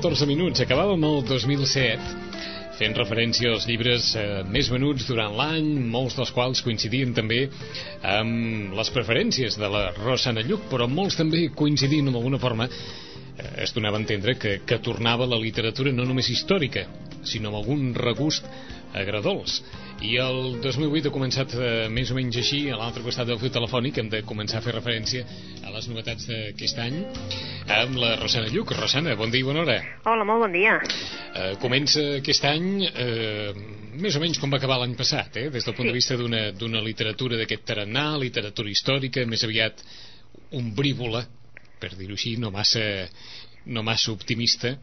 14 minuts. Acabàvem el 2007 fent referència als llibres eh, més venuts durant l'any, molts dels quals coincidien també amb les preferències de la Rosana Lluc, però molts també coincidint d'alguna forma eh, es donava a entendre que, que tornava la literatura no només històrica, sinó amb algun regust agradols. I el 2008 ha començat eh, més o menys així, a l'altre costat del fil telefònic hem de començar a fer referència a les novetats d'aquest any amb la Rosana Lluc. Rosana, bon dia i bona hora. Hola, molt bon dia. Eh, comença aquest any eh, més o menys com va acabar l'any passat, eh? des del punt Sí. de vista d'una- d'una literatura d'aquest tarannà, literatura històrica, més aviat ombrívola, per dir-ho així, no massa, no massa optimista,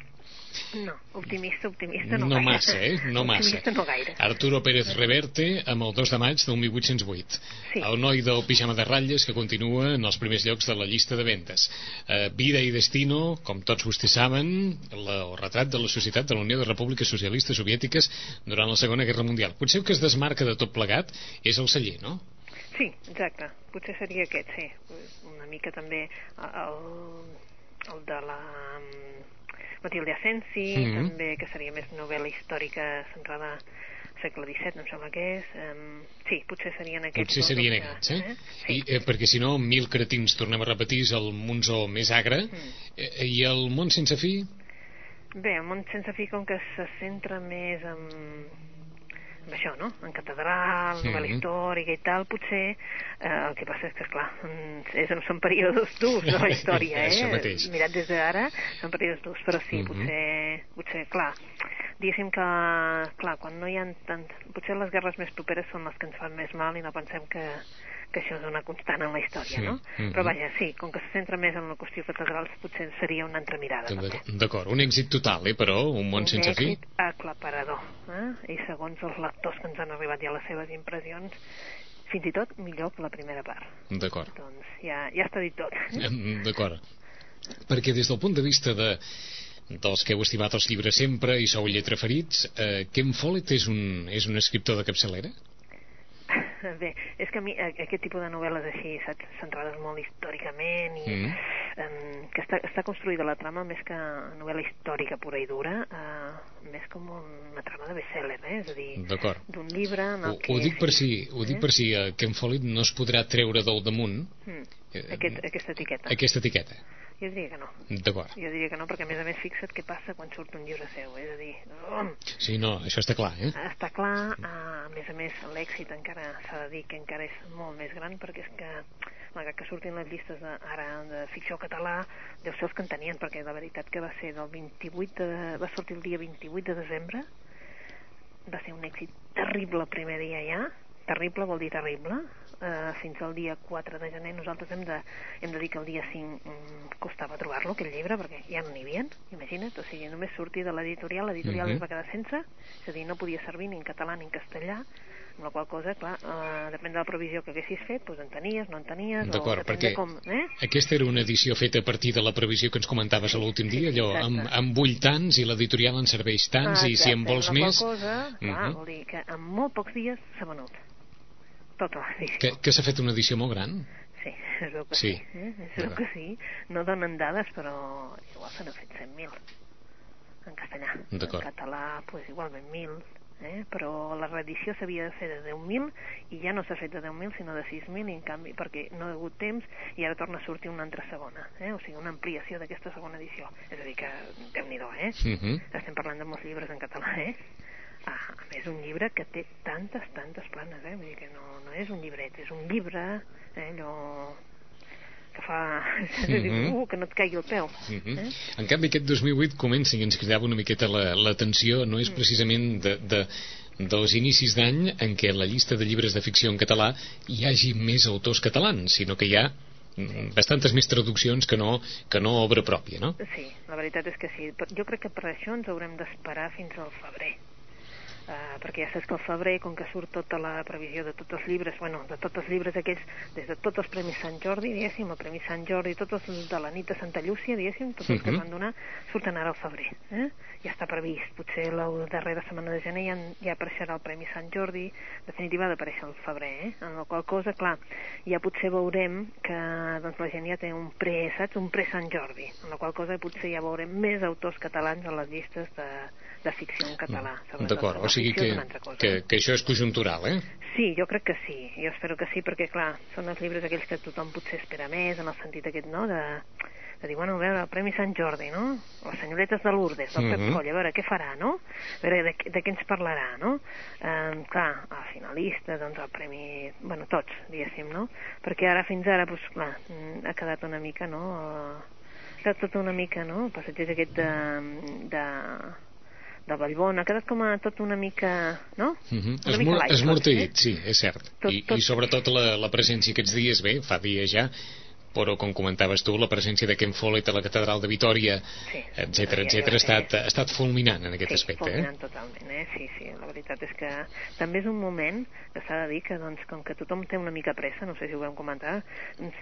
No, optimista, optimista no, no gaire. massa, eh? No massa. Optimista no gaire. Arturo Pérez Reverte amb el 2 de maig del 1808. Sí. El noi del pijama de ratlles que continua en els primers llocs de la llista de vendes. Eh, Vida i destino, com tots vostès saben, la, el retrat de la societat de la Unió de Repúbliques Socialistes Soviètiques durant la Segona Guerra Mundial. Potser el que es desmarca de tot plegat és el celler, no? Sí, exacte. Potser seria aquest, sí. Una mica també el, el de la mm, Matilde Asensi, Mhm. també, que seria més novel·la històrica centrada segle XVII, em sembla que és. Um, sí, potser serien aquests. Potser serien que- aquests, eh? Sí. I, eh, perquè si no, mil cretins, tornem a repetir, és el Monzó més agre, Mm. eh, i el món sense fi, Bé, el món sense fi com que se centra més en això, no? En catedral, Mhm. novel·la històrica i tal, potser eh, el que passa és que, esclar, mm, és, són períodes durs de la història, eh? Mirat des d'ara, són períodes durs, però sí, Mhm. potser, potser, clar, diguéssim que, clar, quan no hi ha tant... Potser les guerres més properes són les que ens fan més mal i no pensem que, que això és una constant en la història, Sí. no? Mhm. Però vaja, sí, com que se centra més en la qüestió catedrals, potser seria una altra mirada. D'acord, un èxit total, eh, però, un món sense un fi. èxit aclaparador eh? i segons els lectors que ens han arribat ja les seves impressions fins i tot millor que la primera part D'acord, doncs ja, ja està dit tot d'acord. Perquè des del punt de vista de dels que heu estimat els llibres sempre i sou lletraferits, eh, Ken Follett és un, és un escriptor de capçalera? bé, és que a mi aquest tipus de novel·les així saps, centrades molt històricament i Mm. em, que està, està construïda la trama més que novel·la històrica pura i dura eh, més com una trama de best-seller eh? és a dir, d'un llibre en el Ho, que ho dic per si, ho dic Eh? per si eh, Ken Follett no es podrà treure del damunt Mm, aquest, aquesta etiqueta aquesta etiqueta. Jo diria que no. D'acord. Jo diria que no, perquè a més a més fixa't què passa quan surt un llibre seu, és a dir, um, Sí, no, això està clar, eh? està clar, uh, a més a més l'èxit encara s'ha de dir que encara és molt més gran perquè és que malgrat que surtin les llistes de, ara de ficció català deu ser els que en tenien perquè la veritat que va ser del 28 de, va sortir el dia 28 de desembre. Va ser un èxit terrible el primer dia ja. Terrible vol dir terrible uh, fins al dia 4 de gener nosaltres hem de, hem de dir que el dia 5 um, costava trobar-lo aquell llibre perquè ja no n'hi havia imagina't, o sigui, només sortir de l'editorial l'editorial Mhm. es va quedar sense és a dir, no podia servir ni en català ni en castellà amb la qual cosa, clar, uh, depèn de la previsió que haguessis fet, doncs en tenies, no en tenies, D'acord, perquè de com, eh? aquesta era una edició feta a partir de la previsió que ens comentaves a l'últim dia, allò, exacte. amb, amb vull tants i l'editorial en serveix tants i si en Exacte, vols més... cosa, clar, Mhm. vol dir que en molt pocs dies s'ha venut tota l'edició. Que, que s'ha fet una edició molt gran? Sí, es veu que Sí. sí. eh? Es veu que sí. No donen dades, però igual se n'ha fet 100.000 en castellà. En català, pues, igualment 1.000. Eh? Però la reedició s'havia de fer de 10.000 i ja no s'ha fet de 10.000 sinó de 6.000 i en canvi perquè no ha hagut temps i ara torna a sortir una altra segona eh? o sigui una ampliació d'aquesta segona edició és a dir que déu nhi eh? Uh -huh. estem parlant de molts llibres en català, eh? Ah, a més, un llibre que té tantes, tantes planes, eh? Vull dir que no, no és un llibret, és un llibre, eh? allò que fa... Mhm. uh, que no et caigui el peu. Uh -huh. eh? En canvi, aquest 2008 comença i ens cridava una miqueta la- l'atenció, no Mm. és precisament de, de, dels inicis d'any en què la llista de llibres de ficció en català hi hagi més autors catalans, sinó que hi ha mm, bastantes més traduccions que no, que no obra pròpia, no? Sí, la veritat és que sí. Jo crec que per això ens haurem d'esperar fins al febrer. Uh, perquè ja saps que al febrer, com que surt tota la previsió de tots els llibres, bueno, de tots els llibres aquells, des de tots els Premis Sant Jordi, diguéssim, el Premi Sant Jordi, tots els de la nit de Santa Llúcia, diguéssim, tots els uh -huh. que es van donar, surten ara al febrer. Eh? Ja està previst, potser la darrera setmana de gener ja, ja apareixerà el Premi Sant Jordi, definitiva ha d'aparèixer al febrer, eh? en la qual cosa, clar, ja potser veurem que doncs, la gent ja té un pre, saps? Un pre Sant Jordi, en la qual cosa potser ja veurem més autors catalans a les llistes de, de ficció en català. Mm. D'acord, o sigui que, que, que això és conjuntural, eh? Sí, jo crec que sí, jo espero que sí, perquè, clar, són els llibres aquells que tothom potser espera més, en el sentit aquest, no?, de, de dir, bueno, a veure, el Premi Sant Jordi, no? Les senyoretes de Lourdes, del mm -hmm. Pep Coll, a veure, què farà, no? A veure, de, de què ens parlarà, no? Eh, clar, el finalista, doncs el Premi... Bueno, tots, diguéssim, no? Perquè ara, fins ara, doncs, clar, ha quedat una mica, no?, ha quedat tot una mica, no?, el passatger aquest de, de de Vallbona, ha quedat com a tot una mica, no? Uh -huh. Una mica light, esmorteït, eh? sí, és cert. Tot, I, tot... I sobretot la, la presència aquests dies, bé, fa dies ja, però com comentaves tu, la presència de Ken Follett a la catedral de Vitoria, sí, etc etc ha, estat, ha estat fulminant en aquest sí, aspecte. fulminant eh? totalment, eh? sí, sí, la veritat és que també és un moment que s'ha de dir que, doncs, com que tothom té una mica pressa, no sé si ho vam comentar, doncs,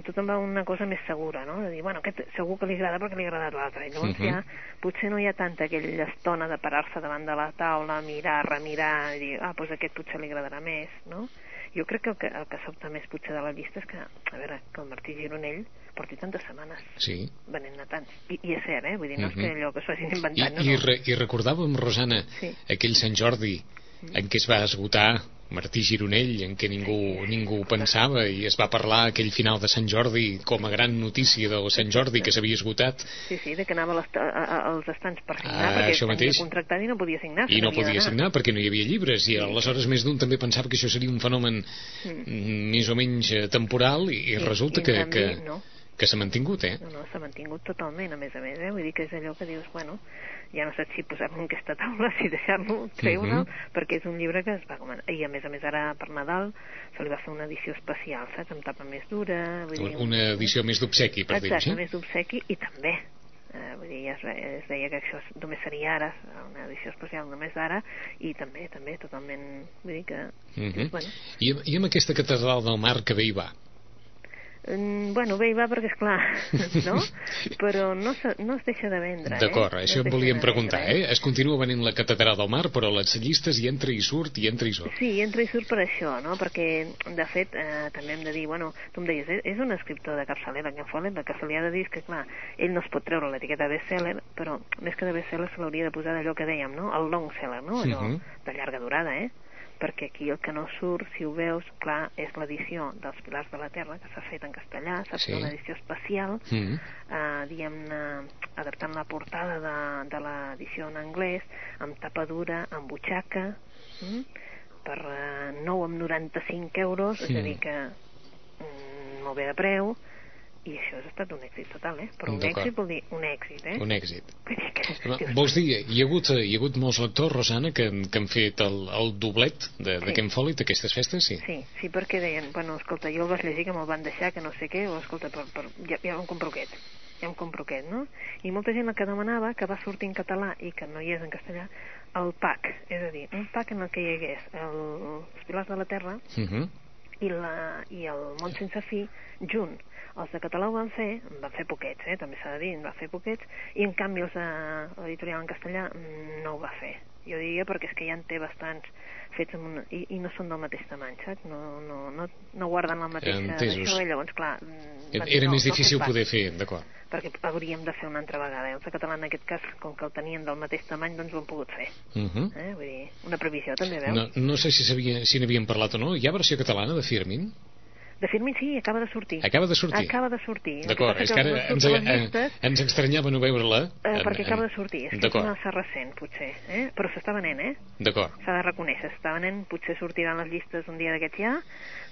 tothom va una cosa més segura, no? De dir, bueno, aquest segur que li agrada perquè li ha agradat l'altre. I llavors uh -huh. ja potser no hi ha tanta aquella estona de parar-se davant de la taula, mirar, remirar, i dir, ah, doncs aquest potser li agradarà més, no? Jo crec que el que, el que sobta més potser de la llista és que, a veure, que el Martí Gironell porti tantes setmanes sí. venent-ne tants. I, I és cert, eh? Vull dir, no uh -huh. és que allò que s'ho hagin inventat, I, no? I, re, I recordàvem, Rosana, sí. aquell Sant Jordi en què es va esgotar Martí Gironell, en què ningú, ningú pensava i es va parlar aquell final de Sant Jordi com a gran notícia del Sant Jordi que s'havia esgotat. Sí, sí, de que anava a a, a, als estants per signar ah, perquè això mateix. contractat i no podia signar. I no podia signar perquè no hi havia llibres i aleshores més d'un també pensava que això seria un fenomen mm. més o menys eh, temporal i, i resulta i, que, canvi, que, no. Que s'ha mantingut, eh? No, no, s'ha mantingut totalment, a més a més, eh? Vull dir que és allò que dius, bueno, ja no saps si posar-lo en aquesta taula, si deixar-lo, treure'l, uh -huh. perquè és un llibre que es va començar. I a més a més ara per Nadal se li va fer una edició especial, saps? Amb tapa més dura... Vull dir, una edició més d'obsequi, per dir-ho així. més d'obsequi i també eh, vull dir, es, es deia que això només seria ara, una edició especial només ara, i també, també, totalment, vull dir que... Uh -huh. és, bueno. I, I amb aquesta catedral del mar que bé hi va? Mm, bueno, bé hi va perquè és clar, no? Però no, se, no es deixa de vendre, eh? D'acord, això no em volíem preguntar, eh? Es continua venint la catedral del mar, però les llistes hi entra i surt, i entra i surt. Sí, entra i surt per això, no? Perquè, de fet, eh, també hem de dir, bueno, tu em deies, és, és un escriptor de capçalera, que Follen, el que se li ha de dir que, clar, ell no es pot treure l'etiqueta bestseller, però més que de bestseller se l'hauria de posar d'allò que dèiem, no? El long seller, no? Allò uh mhm. -huh. de llarga durada, eh? Perquè aquí el que no surt, si ho veus, clar, és l'edició dels Pilars de la Terra, que s'ha fet en castellà, s'ha sí. fet una edició especial, mm -hmm. eh, diguem-ne, adaptant la portada de, de l'edició en anglès, amb tapa dura, amb butxaca, mm, per eh, 9,95 euros, mm. és a dir que mm, molt bé de preu, i això ha estat un èxit total, eh? Però un èxit vol dir un èxit, eh? Un èxit. Vull dir que... Vols dir, hi ha, hagut, hi ha hagut molts lectors, Rosana, que, que han fet el, el doblet de, sí. de Ken Follett aquestes festes, sí? Sí, sí, perquè deien, bueno, escolta, jo el vaig llegir que me'l van deixar, que no sé què, o escolta, per, per, ja, ja em compro aquest, ja em compro aquest, no? I molta gent que demanava que va sortir en català i que no hi és en castellà, el PAC, és a dir, un PAC en el que hi hagués el, els Pilars de la Terra uh mhm. -huh. i, la, i el Món sense fi junt els de català ho van fer, van fer poquets, eh, també s'ha de dir, en va fer poquets, i en canvi els de l'editorial en castellà mm, no ho va fer. Jo diria perquè és que ja en té bastants fets amb una, i, i no són del mateix tamany, saps? No, no, no, no guarden la mateixa això, i llavors, clar... Mm, Era, era no, més difícil no poder fer, d'acord. Perquè hauríem de fer una altra vegada. Eh? Els de català, en aquest cas, com que el tenien del mateix tamany, doncs ho han pogut fer. Uh -huh. eh? Vull dir, una previsió, també, veus? No, no sé si n'havien si parlat o no. Hi ha versió catalana de Firmin? De Firmin sí, acaba de sortir. Acaba de sortir? Acaba de sortir. D'acord, és que ara ens, eh, ens extranyava no veure-la. Eh, perquè acaba de sortir, és que és massa recent, potser. Eh? Però s'està venent, eh? D'acord. S'ha de reconèixer, s'està venent, potser sortiran les llistes un dia d'aquests ja,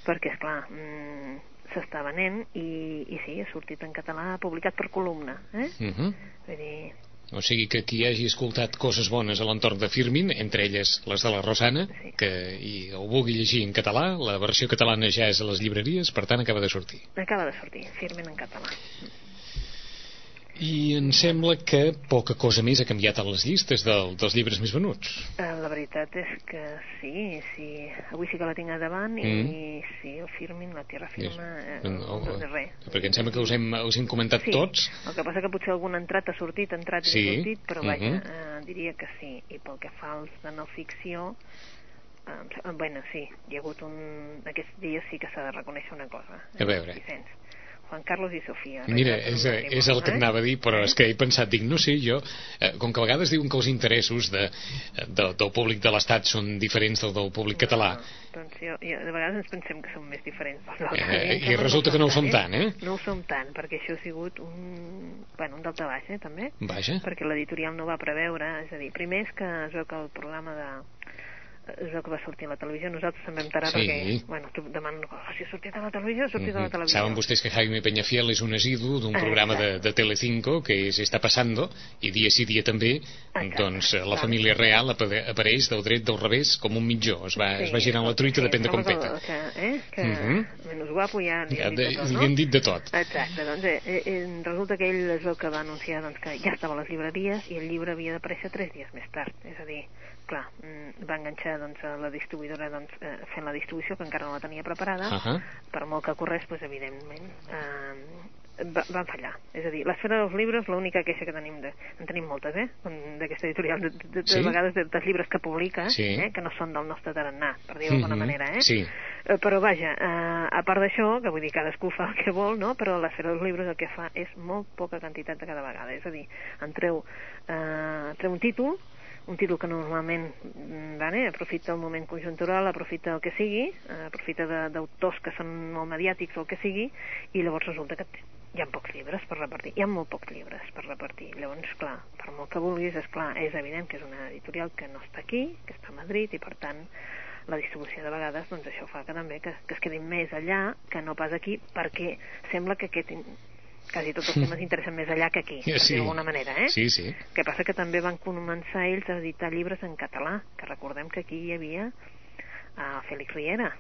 perquè, és clar, mmm, s'està venent i, i sí, ha sortit en català, publicat per columna. Eh? Uh -huh. Vull dir, o sigui que qui hagi escoltat coses bones a l'entorn de Firmin, entre elles les de la Rosana, sí. que i ho vulgui llegir en català, la versió catalana ja és a les llibreries, per tant acaba de sortir. Acaba de sortir, Firmin en català. I em sembla que poca cosa més ha canviat a les llistes del, dels llibres més venuts. Eh, la veritat és que sí, sí. Avui sí que la tinc a davant i Mm. sí, el Firmin, la Tierra Firma, eh, No, no, no, res. perquè em sembla que us hem, us hem comentat Sí, tots. el que passa que potser algun ha entrat, ha sortit, entrat i Sí, ha sortit, però vaja, mhm. eh, diria que sí. I pel que fa als de no ficció, eh, eh, bueno, sí, hi ha hagut un... Aquests dies sí que s'ha de reconèixer una cosa. A veure. Vicenç. Juan Carlos i Sofia. Mira, és, és el que matrimoni, anava a dir, però Eh? és que he pensat, dic, no sé, jo, eh, com que a vegades diuen que els interessos de, de, del públic de l'Estat són diferents del del públic català, No, doncs jo, jo, de vegades ens pensem que som més diferents. Però Eh, i resulta que no ho som tant, eh? No ho som tant, perquè això ha sigut un, bueno, un dalta baix, eh, també. vaja, perquè l'editorial no va preveure, és a dir, primer és que es veu que el programa de es veu que va sortir a la televisió, nosaltres també vam tarar Sí. perquè, bueno, tu demanen, oh, si ha sortit a la televisió, ha sortit a la Mhm. televisió. Saben vostès que Jaime Peñafiel és un asidu d'un Ah, programa de, exacte. de Telecinco que és Està Passando i dia sí dia també Exacte, doncs eh, la clar. família real apa- apareix del dret del revés com un mitjó es va, es va girant la truita sí, depèn de com peta Que, eh, que Mhm. menys guapo ja li ja, han de, dit de tot, li no? han dit de tot Exacte, doncs eh, eh, resulta que ell es veu que va anunciar doncs, que ja estava a les llibreries i el llibre havia d'aparèixer tres dies més tard, és a dir, clar, mm, va enganxar doncs, la distribuïdora doncs, eh, fent la distribució que encara no la tenia preparada, Ahà. per molt que corres, doncs, evidentment eh, va, van fallar. És a dir, l'esfera dels llibres, l'única queixa que tenim, de, en tenim moltes, eh, d'aquesta editorial, de, de, de, Sí? de vegades de, dels llibres que publica, Sí. eh, que no són del nostre tarannà, per dir-ho d'alguna Mhm, manera, eh? sí. Eh, però vaja, eh, a part d'això, que vull dir, cadascú fa el que vol, no? però l'esfera dels llibres el que fa és molt poca quantitat de cada vegada. És a dir, en treu, eh, treu un títol, un títol que normalment mm, vale, aprofita el moment conjuntural, aprofita el que sigui, eh, aprofita d'autors que són molt mediàtics o el que sigui, i llavors resulta que hi ha pocs llibres per repartir, hi ha molt pocs llibres per repartir. Llavors, clar, per molt que vulguis, és clar, és evident que és una editorial que no està aquí, que està a Madrid, i per tant la distribució de vegades, doncs això fa que també que, que es quedin més allà que no pas aquí, perquè sembla que aquest, quasi tots els temes interessen més allà que aquí, Sí. d'alguna manera, eh? sí, sí que passa que també van començar ells a editar llibres en català, que recordem que aquí hi havia a Félix Riera,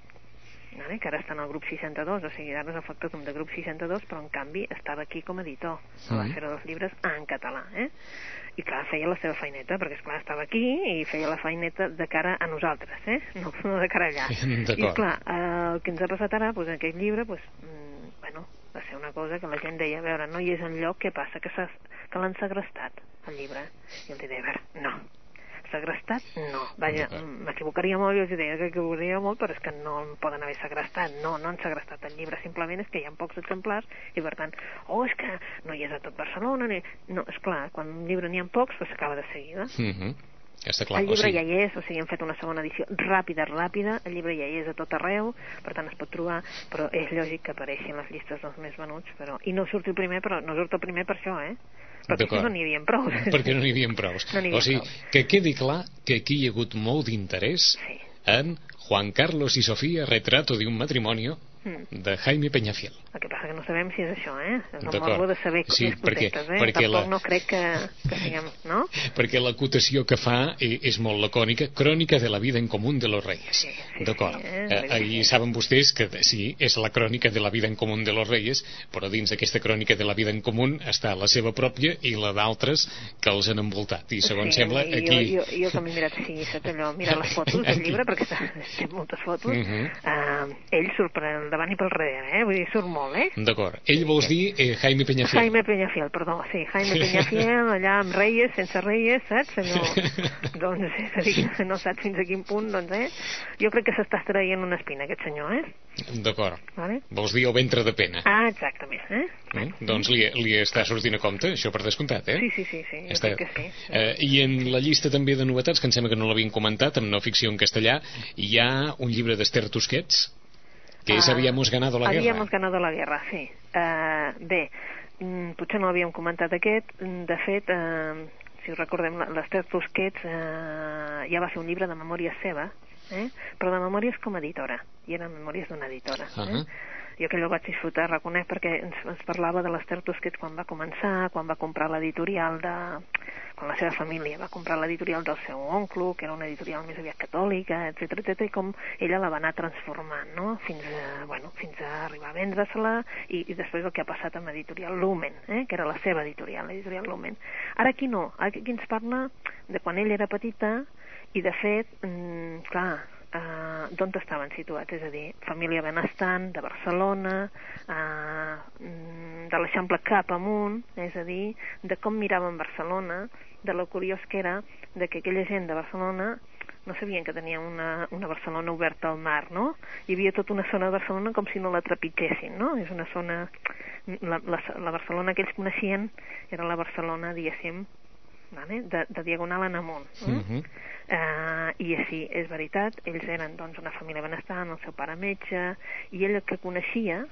vale? que ara està en el grup 62, o sigui, ara és el factòtum de grup 62, però en canvi estava aquí com a editor, a la. Fera dels Llibres en català, eh? I clar, feia la seva feineta, perquè és clar estava aquí i feia la feineta de cara a nosaltres, eh? No, no de cara allà. I clar, eh, el que ens ha passat ara, doncs aquest llibre, doncs, mm, bueno, va ser una cosa que la gent deia, a veure, no hi és enlloc, què passa? Que, que l'han segrestat, el llibre. I els deia, a veure, no. Segrestat, no. Vaja, mm, m'equivocaria molt, jo els deia que m'equivocaria molt, però és que no el poden haver segrestat. No, no han segrestat el llibre, simplement és que hi ha pocs exemplars i, per tant, oh, és que no hi és a tot Barcelona. Ni... No, és clar, quan un llibre n'hi ha pocs, doncs s'acaba de seguida. Mhm. està clar el o llibre sigui, ja hi és, o sigui, hem fet una segona edició ràpida, ràpida, el llibre ja hi és a tot arreu, per tant es pot trobar, però és lògic que apareixi en les llistes dels més venuts, però... i no surt el primer, però no surt el primer per això, eh? Perquè no n'hi havia prou. perquè no n'hi havia prous No o sigui, prous. que quedi clar que aquí hi ha hagut molt d'interès Sí. en Juan Carlos y Sofía, retrato de un matrimonio Mm. de Jaime Peñafiel El que passa que no sabem si és això, eh? És el morbo de saber Sí, més perquè- eh? perquè Tampoc la- no crec que, que siguem... No? perquè l'acotació que fa eh, és molt lacònica crònica de la vida en comú de los reyes Sí, sí, d'acord sí, eh? eh, ahí saben vostès que sí, és la crònica de la vida en comú de los reyes però dins d'aquesta crònica de la vida en comú està la seva pròpia i la d'altres que els han envoltat i segons sí, sembla i aquí Jo, jo, jo que m'he mirat saps allò, mira les fotos del llibre, perquè està, té moltes fotos, uh, ell surt per al davant i pel darrere, eh? Vull dir, surt molt, eh? d'acord, ell vols dir eh, Jaime Peñafiel Jaime Peñafiel, perdó, sí, Jaime Peñafiel, allà amb Reyes, sense Reyes, saps? Allò, doncs, és a dir, no saps fins a quin punt, doncs, eh? Jo crec que s'està traient una espina, aquest senyor, eh? d'acord, Vale? vols dir el ventre de pena Ah, exactament, eh? eh? doncs li, li està sortint a compte això per descomptat, eh? Sí, sí, sí, sí, jo Està. crec que sí. Eh, I en la llista també de novetats, que em sembla que no l'havien comentat, amb no ficció en castellà, hi ha un llibre d'Ester Tusquets, que és Ah, Habíamos ganado la guerra. Habíamos ganado la guerra, sí. Uh, bé, mm, potser no l'havíem comentat aquest. Mm, De fet, uh, si us recordem, l'Ester Tusquets uh, ja va fer un llibre de memòries seva, eh? però de memòries com a editora, i eren memòries d'una editora. Ahà. Eh? Jo aquell el vaig disfrutar, reconec, perquè ens, ens parlava de l'Ester Tusquets quan va començar, quan va comprar l'editorial de... quan la seva família va comprar l'editorial del seu oncle, que era una editorial més aviat catòlica, etc etc i com ella la va anar transformant, no?, fins a, bueno, fins a arribar a vendre-se-la, i, i després el que ha passat amb l'editorial Lumen, eh? que era la seva editorial, l'editorial Lumen. Ara aquí no, aquí ens parla de quan ella era petita, i de fet, mm, clar, eh, d'on estaven situats, és a dir, família benestant de Barcelona, eh, mm, de l'Eixample cap amunt, és a dir, de com miraven Barcelona, de lo curiós que era de que aquella gent de Barcelona no sabien que tenia una, una Barcelona oberta al mar, no? Hi havia tota una zona de Barcelona com si no la trepitgessin, no? És una zona... La, la, la Barcelona que ells coneixien era la Barcelona, diguéssim, vale? de, de diagonal en amunt. Eh? Uh -huh. uh, I així, és veritat, ells eren doncs, una família benestant, el seu pare metge, i ell el que coneixia,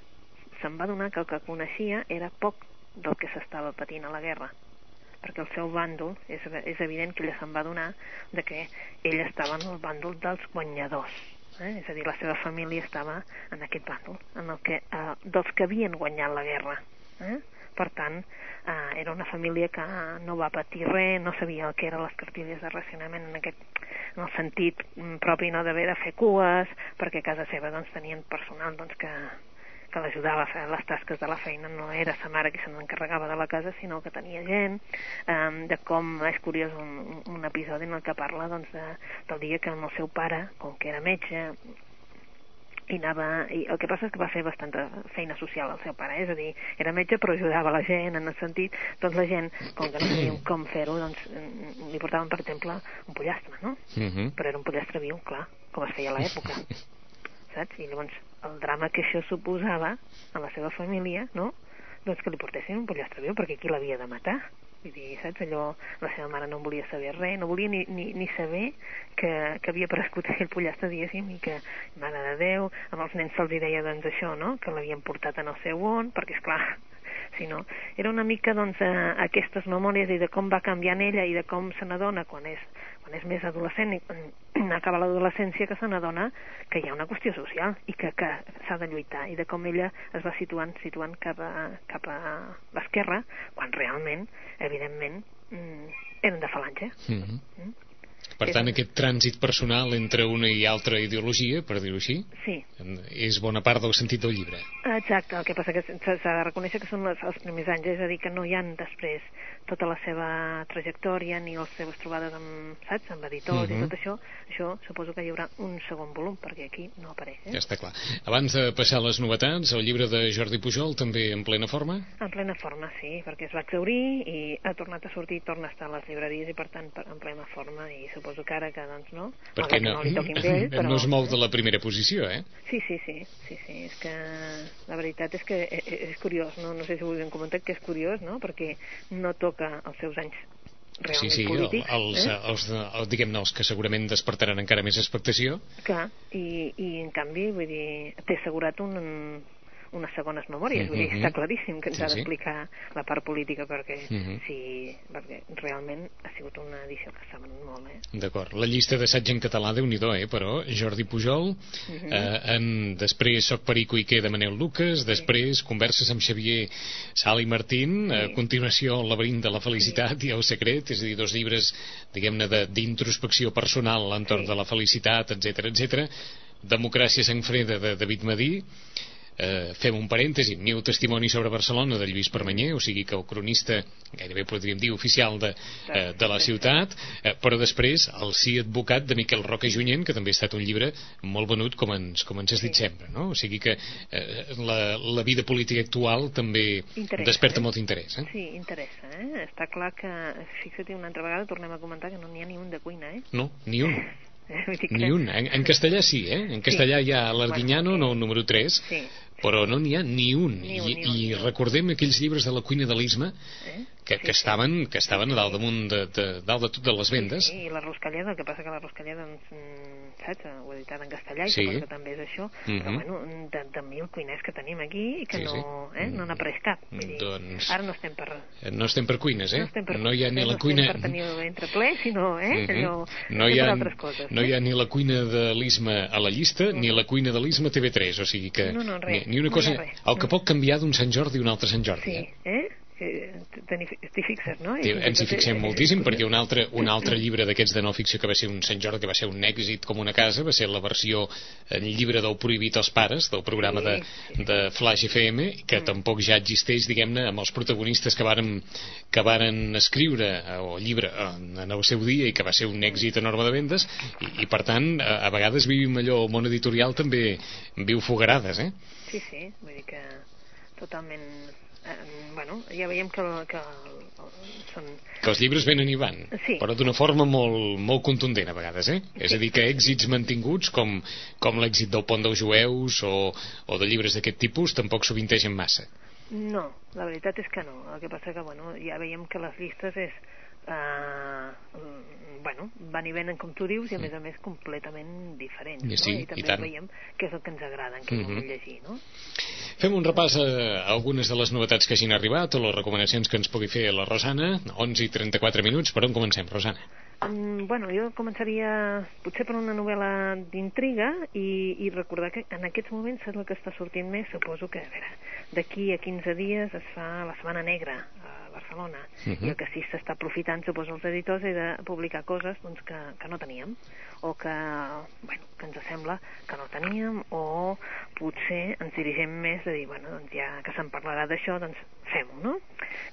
se'n va donar que el que coneixia era poc del que s'estava patint a la guerra perquè el seu bàndol, és, és evident que ella se'n va donar de que ell estava en el bàndol dels guanyadors, eh? és a dir, la seva família estava en aquest bàndol, en el que, eh, dels que havien guanyat la guerra. Eh? Per tant, eh, era una família que no va patir res, no sabia el que eren les cartilles de racionament en, aquest, en el sentit mm, propi no d'haver de fer cues, perquè a casa seva doncs, tenien personal doncs, que, que l'ajudava a fer les tasques de la feina, no era sa mare qui se n'encarregava de la casa, sinó que tenia gent, eh, de com és curiós un, un episodi en el que parla doncs, de, del dia que el seu pare, com que era metge, i anava, i el que passa és que va fer bastanta feina social al seu pare, és a dir, era metge però ajudava la gent en el sentit, doncs la gent, com que no sabien com fer-ho, doncs mm, li portaven, per exemple, un pollastre, no? Uh Mhm. -huh. Però era un pollastre viu, clar, com es feia a l'època, saps? I llavors el drama que això suposava a la seva família, no? Doncs que li portessin un pollastre viu, perquè qui l'havia de matar? Vull dir, saps, allò, la seva mare no volia saber res, no volia ni, ni, ni saber que, que havia prescut aquell pollastre, diguéssim, i que, mare de Déu, amb els nens se'ls deia, doncs, això, no?, que l'havien portat en el seu on, perquè, és clar, si no, era una mica, doncs, eh, aquestes memòries i de com va canviant ella i de com se n'adona quan és, quan és més adolescent i quan acaba l'adolescència que se n'adona que hi ha una qüestió social i que, que s'ha de lluitar i de com ella es va situant, situant cap a, cap a l'esquerra quan realment, evidentment, mm, eren de falange. Mhm. Mm? Per tant, aquest trànsit personal entre una i altra ideologia, per dir-ho així, Sí, és bona part del sentit del llibre. Exacte, el que passa que s'ha de reconèixer que són les, els primers anys, és a dir, que no hi han després tota la seva trajectòria ni les seves trobades amb, saps, amb editors Mhm. i tot això, això suposo que hi haurà un segon volum, perquè aquí no apareix, eh? Ja està clar. Abans de passar les novetats, el llibre de Jordi Pujol també en plena forma? En plena forma, sí, perquè es va exaurir i ha tornat a sortir, torna a estar a les llibreries i per tant en plena forma i suposo que ara que doncs no, Perquè no, no li toquin d'ell, però... no es mou de la primera posició, eh? Sí, sí, sí, sí, sí, és que la veritat és que eh, eh, és curiós, no, no sé si ho hem comentat que és curiós, no?, perquè no toca els seus anys Sí, realment sí, el, polítics, els, eh? els, els, diguem-ne, els que segurament despertaran encara més expectació. Clar, i, i en canvi, vull dir, té assegurat un, unes segones memòries, vull dir, està claríssim que ens Sí, ha sí. d'explicar la part política perquè, Mhm. sí, perquè realment ha sigut una edició que s'ha venut molt, eh? D'acord. La llista d'assaig en català, déu nhi eh? Però Jordi Pujol, Mhm. eh, en, després Soc Perico i què de Manel Lucas, després Converses amb Xavier Sala i Martín, a Sí. continuació El laberint de la felicitat i El secret, és a dir, dos llibres, diguem-ne, de- d'introspecció personal entorn Sí. de la felicitat, etc etc. Democràcia sang freda de David Madí, eh, fem un parèntesi, Mil testimonis sobre Barcelona de Lluís Permanyer, o sigui que el cronista gairebé podríem dir oficial de, eh, de la ciutat, eh, però després el sí advocat de Miquel Roca Junyent, que també ha estat un llibre molt venut com ens, com ens has dit sempre, no? O sigui que eh, la, la vida política actual també Interessa, desperta eh? molt interès, eh? Sí, interessa, eh? Està clar que, fixa't una altra vegada, tornem a comentar que no n'hi ha ni un de cuina, eh? No, ni un. Ni un. En, en castellà sí, eh? En castellà hi ha l'Arguinyano, Bueno, no, el número 3, Sí, però no n'hi ha ni un. Ni un, I, ni un, I recordem aquells llibres de la cuina de l'Isma eh? Que, Sí, que, sí. estaven, que estaven a dalt damunt de, de, dalt de tot de les vendes. Sí, i la Ruscalleda, el que passa que la Ruscalleda, doncs, mm, saps, ho he editat en castellà i Sí. que també és això, però Mhm. bueno, de, de mil cuiners que tenim aquí i que Sí, no, sí. eh, no n'apareix cap. Vull dir, Doncs- Ara no estem per... Eh, No estem per cuines, eh? No, estem per, no hi ha ni no la estem cuina... per tenir entre ple, sinó, eh, Mhm. allò, no, hi ha, coses. no hi eh? ha ni la cuina de l'Isma a la llista ni la cuina de l'Isma a TV3, o sigui que No, no, res, ni, ni una no cosa... hi res. El que pot canviar d'un Sant Jordi a un altre Sant Jordi, Sí, eh? eh? Eh, T'hi fixes, no? I ens hi fixem és- moltíssim és perquè un altre, un altre llibre d'aquests de no ficció que va ser un Sant Jordi que va ser un èxit com una casa va ser la versió en llibre del Prohibit als pares del programa Sí, de, de Flash FM que Mm. tampoc ja existeix diguem-ne amb els protagonistes que varen, que varen escriure eh, o llibre en, en el seu dia i que va ser un èxit enorme de vendes i, i per tant a, a vegades vivim allò el món editorial també viu fogarades eh? Sí, sí, vull dir que totalment... Eh, bueno, ja veiem que, que són... que els llibres venen i van, Sí. però d'una forma molt, molt contundent a vegades, eh? És a dir, que èxits mantinguts com, com l'èxit del Pont dels Jueus o, o de llibres d'aquest tipus tampoc sovintegen massa. No, la veritat és que no. El que passa que, bueno, ja veiem que les llistes és... Uh, bueno, van i venen com tu dius i a més a més completament diferents I sí, no? i i també tant. veiem què és el que ens agrada en què Mhm. volem llegir no? Fem un repàs a algunes de les novetats que hagin arribat o les recomanacions que ens pugui fer la Rosana. 11 i 34 minuts. Per on comencem, Rosana? Mm, bueno, jo començaria potser per una novel·la d'intriga i, i recordar que en aquests moments és el que està sortint més, suposo que, a veure, d'aquí a 15 dies es fa la Setmana Negra Barcelona Mhm. i el que sí s'està aprofitant, suposo, els editors és de publicar coses doncs, que, que no teníem o que, bueno, que ens sembla que no teníem o potser ens dirigim més a dir, bueno, doncs ja que se'n parlarà d'això, doncs fem-ho, no?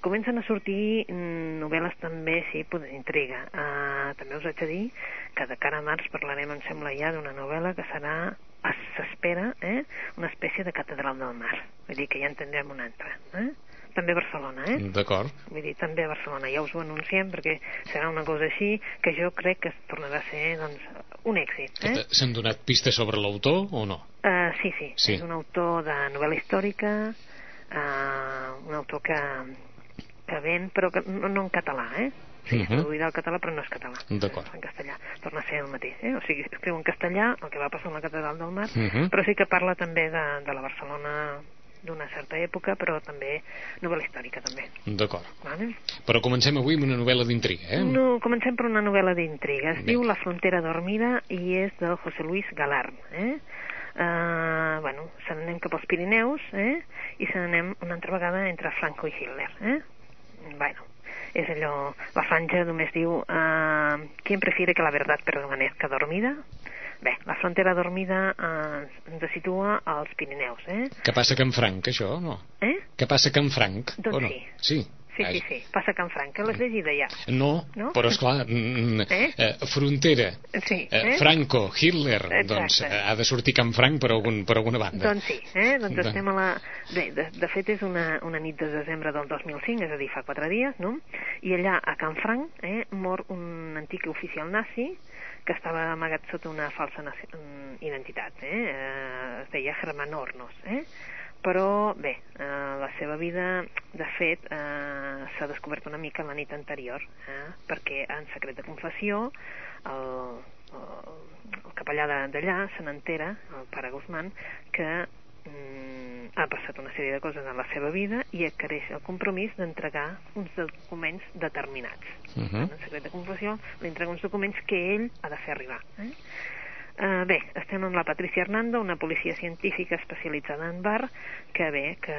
Comencen a sortir mm, novel·les també, sí, d'intriga. Uh, també us haig de dir que de cara a març parlarem, em sembla ja, d'una novel·la que serà, es- s'espera, eh, una espècie de catedral del mar. Vull dir que ja en tindrem una altra. Eh? També a Barcelona, eh? D'acord. Vull dir, també a Barcelona, ja us ho anunciem perquè serà una cosa així que jo crec que tornarà a ser doncs, un èxit. Eh? S'han donat pistes sobre l'autor o no? Uh, sí, sí, Sí. és un autor de novel·la històrica, uh, un autor que, que ven, però que no, no en català, eh? Sí, uh -huh. traduïda al català, però no és català. D'acord. En castellà. Torna a ser el mateix, eh? O sigui, escriu en castellà el que va passar amb la Catedral del Mar, Mhm. però sí que parla també de, de la Barcelona d'una certa època, però també novel·la històrica, també. D'acord. Vale? Però comencem avui amb una novel·la d'intriga, eh? No, comencem per una novel·la d'intriga. Es Vinga. diu La frontera dormida i és del José Luis Galarn. Eh? Uh, bueno, se n'anem cap als Pirineus eh? i se n'anem una altra vegada entre Franco i Hitler. Eh? Bueno, és allò... La franja només diu uh, ¿Quién prefiere que la verdad permanezca dormida? Bé, la frontera dormida uh, ens situa als Pirineus, eh? Què passa Can Franc, això, no? Eh? Què passa Can Franc, Doncs o no? sí. Sí. Sí, Ai, sí, sí, passa a Can Franc, que l'has llegida ja. No, No? però esclar, mm, Eh? eh, frontera, Sí, eh, eh? Franco, Hitler, Exacte. doncs eh, ha de sortir Can Franc per, algun, per alguna banda. Doncs sí, eh? doncs De- estem a la... Bé, de, de fet és una, una nit de desembre del 2005, és a dir, fa quatre dies, no? I allà, a Can Franc, eh, mor un antic oficial nazi que estava amagat sota una falsa mm, identitat, eh? eh? Es deia Germán Hornos, eh? Però, bé, eh, la seva vida, de fet, eh, s'ha descobert una mica la nit anterior, eh? perquè en secret de confessió el, el, el capellà d'allà se n'entera, el pare Guzmán, que mm, ha passat una sèrie de coses en la seva vida i adquireix el compromís d'entregar uns documents determinats. Uh -huh. En secret de confessió li entrega uns documents que ell ha de fer arribar. Eh? Uh, bé, estem amb la Patricia Hernando, una policia científica especialitzada en bar, que bé, que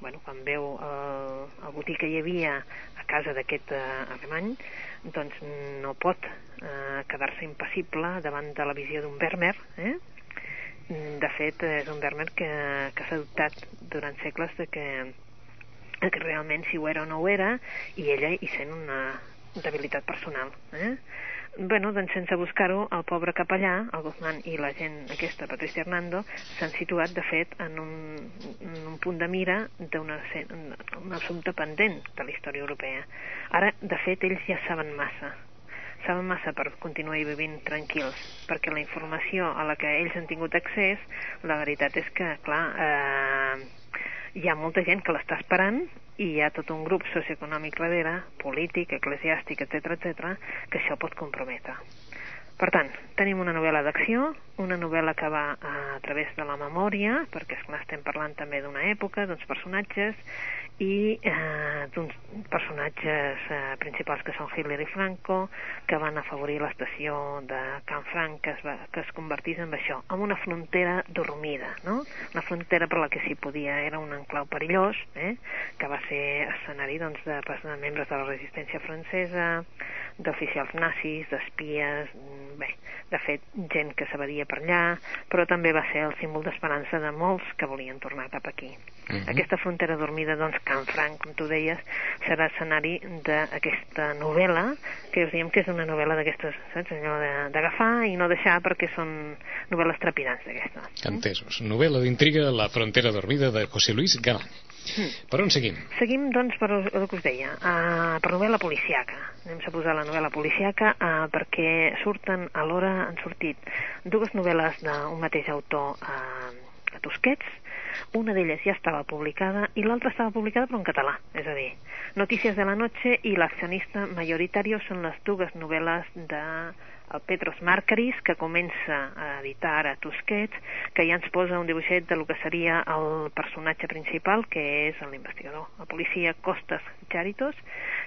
bueno, quan veu el, el botí que hi havia a casa d'aquest uh, alemany, doncs no pot uh, quedar-se impassible davant de la visió d'un Vermeer, eh? De fet, és un Vermeer que, que s'ha dubtat durant segles de que, de que realment si ho era o no ho era, i ella hi sent una debilitat personal. Eh? bueno, doncs sense buscar-ho, el pobre capellà, el Guzmán i la gent aquesta, Patricia Hernando, s'han situat, de fet, en un, en un punt de mira d'un un assumpte pendent de la història europea. Ara, de fet, ells ja saben massa. Saben massa per continuar vivint tranquils, perquè la informació a la que ells han tingut accés, la veritat és que, clar, eh, hi ha molta gent que l'està esperant i hi ha tot un grup socioeconòmic darrere, polític, eclesiàstic, etc etc, que això pot comprometre. Per tant, tenim una novel·la d'acció, una novel·la que va a, a través de la memòria, perquè esclar, estem parlant també d'una època, d'uns personatges, i eh, d'uns personatges eh, principals que són Hitler i Franco, que van afavorir l'estació de Can Franc, que es, va, que es convertís en això, en una frontera dormida, no? Una frontera per la que s'hi podia, era un enclau perillós, eh? que va ser escenari doncs, de, de membres de la resistència francesa, d'oficials nazis, d'espies, mm, bé, de fet, gent que s'abadia per allà, però també va ser el símbol d'esperança de molts que volien tornar cap aquí. Uh mhm. -huh. Aquesta frontera dormida, doncs, Can Franc, com tu deies, serà escenari d'aquesta novel·la, que us diem que és una novel·la d'aquestes, saps, allò d'agafar i no deixar perquè són novel·les trepidants d'aquestes. Entesos. Novel·la d'intriga La frontera dormida de José Luis Galán. Mm. Per on seguim? Seguim, doncs, per el que us deia, uh, per novel·la policiaca. Anem a posar la novel·la policiaca uh, perquè surten, alhora han sortit dues novel·les d'un mateix autor uh, a Tusquets, una d'elles ja estava publicada i l'altra estava publicada però en català, és a dir, Notícies de la Noche i L'accionista majoritari són les dues novel·les de el Petros Marcaris, que comença a editar ara Tusquets, que ja ens posa un dibuixet de lo que seria el personatge principal, que és l'investigador, el policia Costas Jaritos,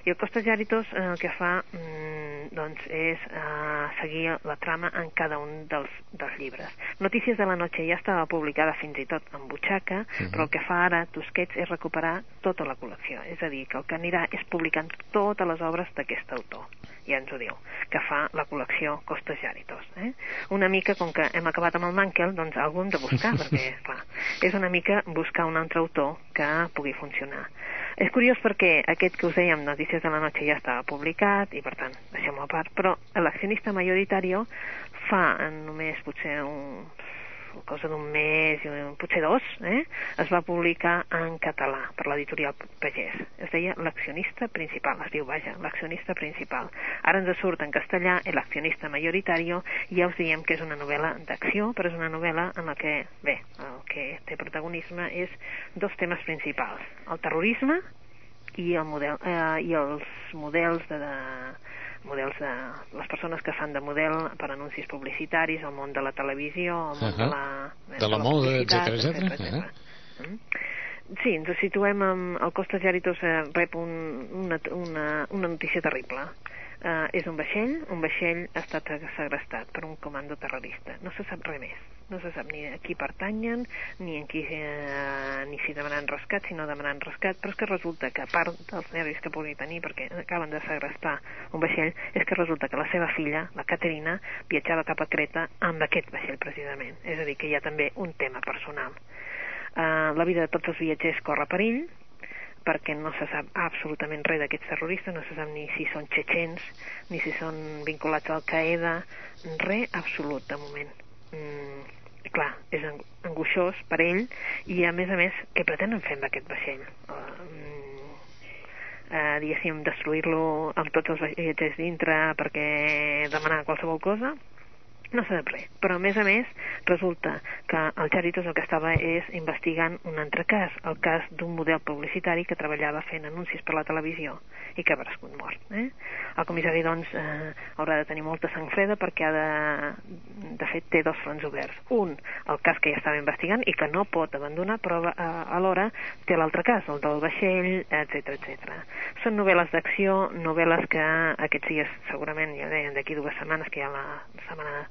i el Costas Jaritos eh, el que fa mm, doncs és eh, seguir la trama en cada un dels, dels llibres. Notícies de la noche ja estava publicada fins i tot en butxaca, uh mhm. -huh. però el que fa ara Tusquets és recuperar tota la col·lecció, és a dir, que el que anirà és publicant totes les obres d'aquest autor ja ens ho diu, que fa la col·lecció Costes Jaritos. Eh? Una mica, com que hem acabat amb el Mankel, doncs algú hem de buscar, perquè, clar, és una mica buscar un altre autor que pugui funcionar. És curiós perquè aquest que us dèiem, Notícies de la Noche, ja estava publicat, i per tant, deixem-ho a part, però l'accionista majoritari fa només potser un cosa d'un mes, potser dos, eh, es va publicar en català per l'editorial Pagès. Es deia L'accionista principal, es diu, vaja, l'accionista principal. Ara ens surt en castellà l'accionista majoritari i ja us diem que és una novel·la d'acció, però és una novel·la en la que, bé, el que té protagonisme és dos temes principals, el terrorisme i, el model, eh, i els models de, de models de les persones que fan de model per anuncis publicitaris, al món de la televisió, al món uh -huh. de la, de, de la, la moda, etc etc. -huh. Mm? Sí, ens situem amb el Costas Jaritos eh, rep un, una, una, una notícia terrible eh, és un vaixell, un vaixell ha estat segrestat per un comando terrorista. No se sap res més. No se sap ni a qui pertanyen, ni en qui, eh, ni si demanen rescat, si no demanen rescat, però és que resulta que a part dels nervis que pugui tenir perquè acaben de segrestar un vaixell, és que resulta que la seva filla, la Caterina, viatjava cap a Creta amb aquest vaixell precisament. És a dir, que hi ha també un tema personal. Eh, la vida de tots els viatgers corre perill, perquè no se sap absolutament res d'aquests terroristes, no se sap ni si són txetxens, ni si són vinculats al Qaeda, res absolut de moment. Mm, clar, és angoixós per ell i a més a més, què pretenen fer amb aquest vaixell? Uh, uh, diguéssim, destruir-lo amb tots els vaixells dintre perquè demanar qualsevol cosa? No sap res, però a més a més resulta que el Charitos el que estava és investigant un altre cas, el cas d'un model publicitari que treballava fent anuncis per la televisió i que ha prescut mort. Eh? El comissari, doncs, eh, haurà de tenir molta sang freda perquè ha de... De fet, té dos fronts oberts. Un, el cas que ja estava investigant i que no pot abandonar, però eh, alhora té l'altre cas, el del vaixell, etc etc. Són novel·les d'acció, novel·les que aquests dies, segurament, ja deien, d'aquí dues setmanes, que hi ha la setmana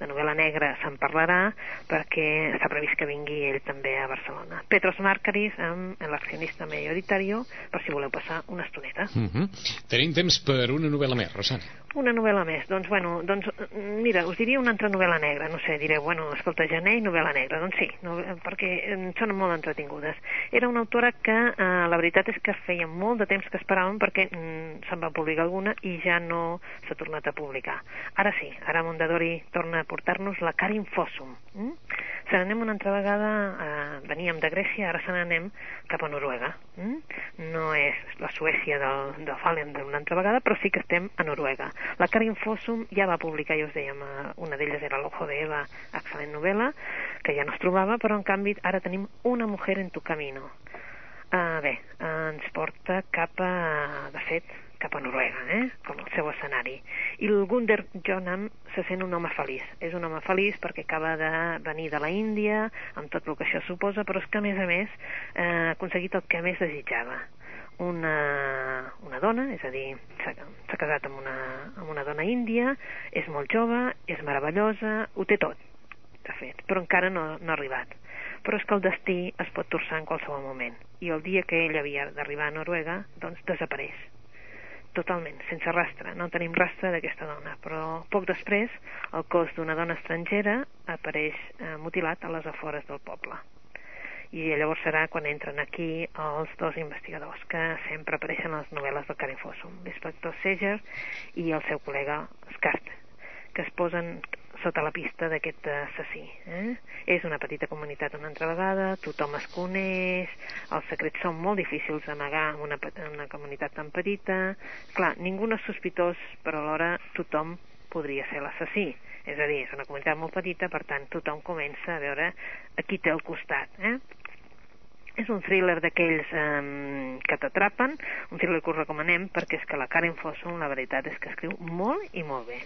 de novel·la negra se'n parlarà perquè està previst que vingui ell també a Barcelona. Petros Marcaris amb l'accionista majoritari per si voleu passar una estoneta. Uh mhm. -huh. Tenim temps per una novel·la més, Rosana. Una novel·la més. Doncs, bueno, doncs, mira, us diria una altra novel·la negra. No sé, direu, bueno, escolta, gener i novel·la negra. Doncs sí, no, perquè són molt entretingudes. Era una autora que, eh, la veritat és que feia molt de temps que esperàvem perquè mm, se'n va publicar alguna i ja no s'ha tornat a publicar. Ara sí, ara Mondadori torna a portar-nos la Karin Fossum. Mm? Se n'anem una altra vegada, eh, veníem de Grècia, ara se n'anem cap a Noruega. Mm? No és la Suècia del, del Fallen d'una altra vegada, però sí que estem a Noruega. La Karin Fossum ja va publicar, ja us dèiem, eh, una d'elles era l'Ojo de Eva, excel·lent novel·la, que ja no es trobava, però en canvi ara tenim Una mujer en tu camino Uh, bé, ens porta cap a, de fet, cap a Noruega, eh? com el seu escenari. I el Gunder Jonam se sent un home feliç. És un home feliç perquè acaba de venir de la Índia, amb tot el que això suposa, però és que, a més a més, eh, ha aconseguit el que més desitjava. Una, una dona, és a dir, s'ha casat amb una, amb una dona índia, és molt jove, és meravellosa, ho té tot, de fet, però encara no, no ha arribat però és que el destí es pot torçar en qualsevol moment i el dia que ell havia d'arribar a Noruega doncs desapareix totalment, sense rastre, no tenim rastre d'aquesta dona, però poc després el cos d'una dona estrangera apareix eh, mutilat a les afores del poble. I llavors serà quan entren aquí els dos investigadors que sempre apareixen a les novel·les del Karen Fossum, l'inspector Seger i el seu col·lega Skart, que es posen sota la pista d'aquest assassí. Eh? És una petita comunitat una altra vegada, tothom es coneix, els secrets són molt difícils d'amagar en una, una comunitat tan petita. Clar, ningú no és sospitós, però alhora tothom podria ser l'assassí. És a dir, és una comunitat molt petita, per tant, tothom comença a veure a qui té al costat. Eh? és un thriller d'aquells eh, que t'atrapen, un thriller que us recomanem perquè és que la Karen Fossum la veritat és que escriu molt i molt bé.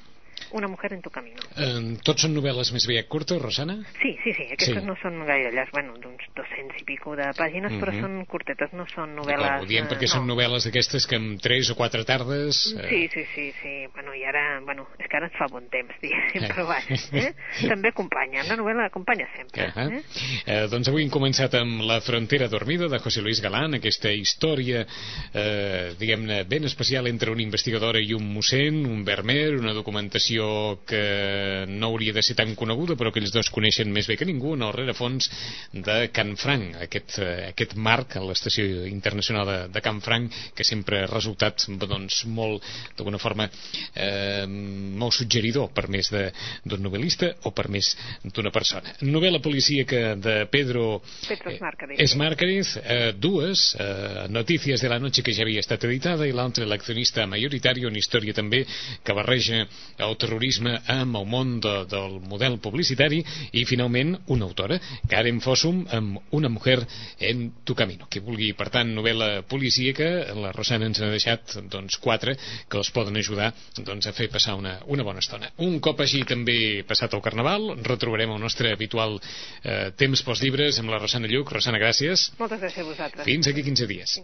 Una mujer en tu camino. Eh, tots són novel·les més aviat curtes, Rosana? Sí, sí, sí. Aquestes sí. no són gaire llargs, bueno, d'uns 200 i pico de pàgines, mm -hmm. però mhm. són curtetes, no són novel·les... Ho diem perquè eh, són novel·les d'aquestes que en 3 o 4 tardes... Eh... Sí, sí, sí, sí. Bueno, i ara, bueno, és que ara ens fa bon temps, diguéssim, eh. però vaja, eh? també acompanya, la novel·la acompanya sempre. Uh -huh. eh? Eh, doncs avui hem començat amb La frontera dormida, de José Luis Galán, aquesta història, eh, diguem-ne, ben especial entre una investigadora i un mossèn, un vermer, una documentació que no hauria de ser tan coneguda però que ells dos coneixen més bé que ningú en el rerefons de Can Franc aquest, eh, aquest marc a l'estació internacional de, de Can Franc que sempre ha resultat doncs, molt d'alguna forma eh, molt suggeridor per més d'un novel·lista o per més d'una persona. Novel·la policíaca de Pedro Pedro Esmárquez eh, dues eh, Notícies de la noche que ja havia estat editada i l'altra L'accionista majoritari una història també que barreja el terrorisme amb el món de, del model publicitari i finalment una autora, Karen Fossum amb Una mujer en tu camino qui vulgui, per tant, novel·la policíaca la Rosana ens ha deixat doncs, quatre que els poden ajudar doncs, a fer passar una, una bona estona un cop així també passat el Carnaval retrobarem el nostre habitual eh, temps pels llibres amb la Rosana Lluc Rosana, gràcies. Moltes gràcies a vosaltres. Fins aquí 15 dies.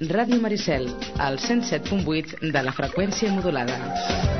Ràdio Maricel, al 107.8 de la freqüència modulada.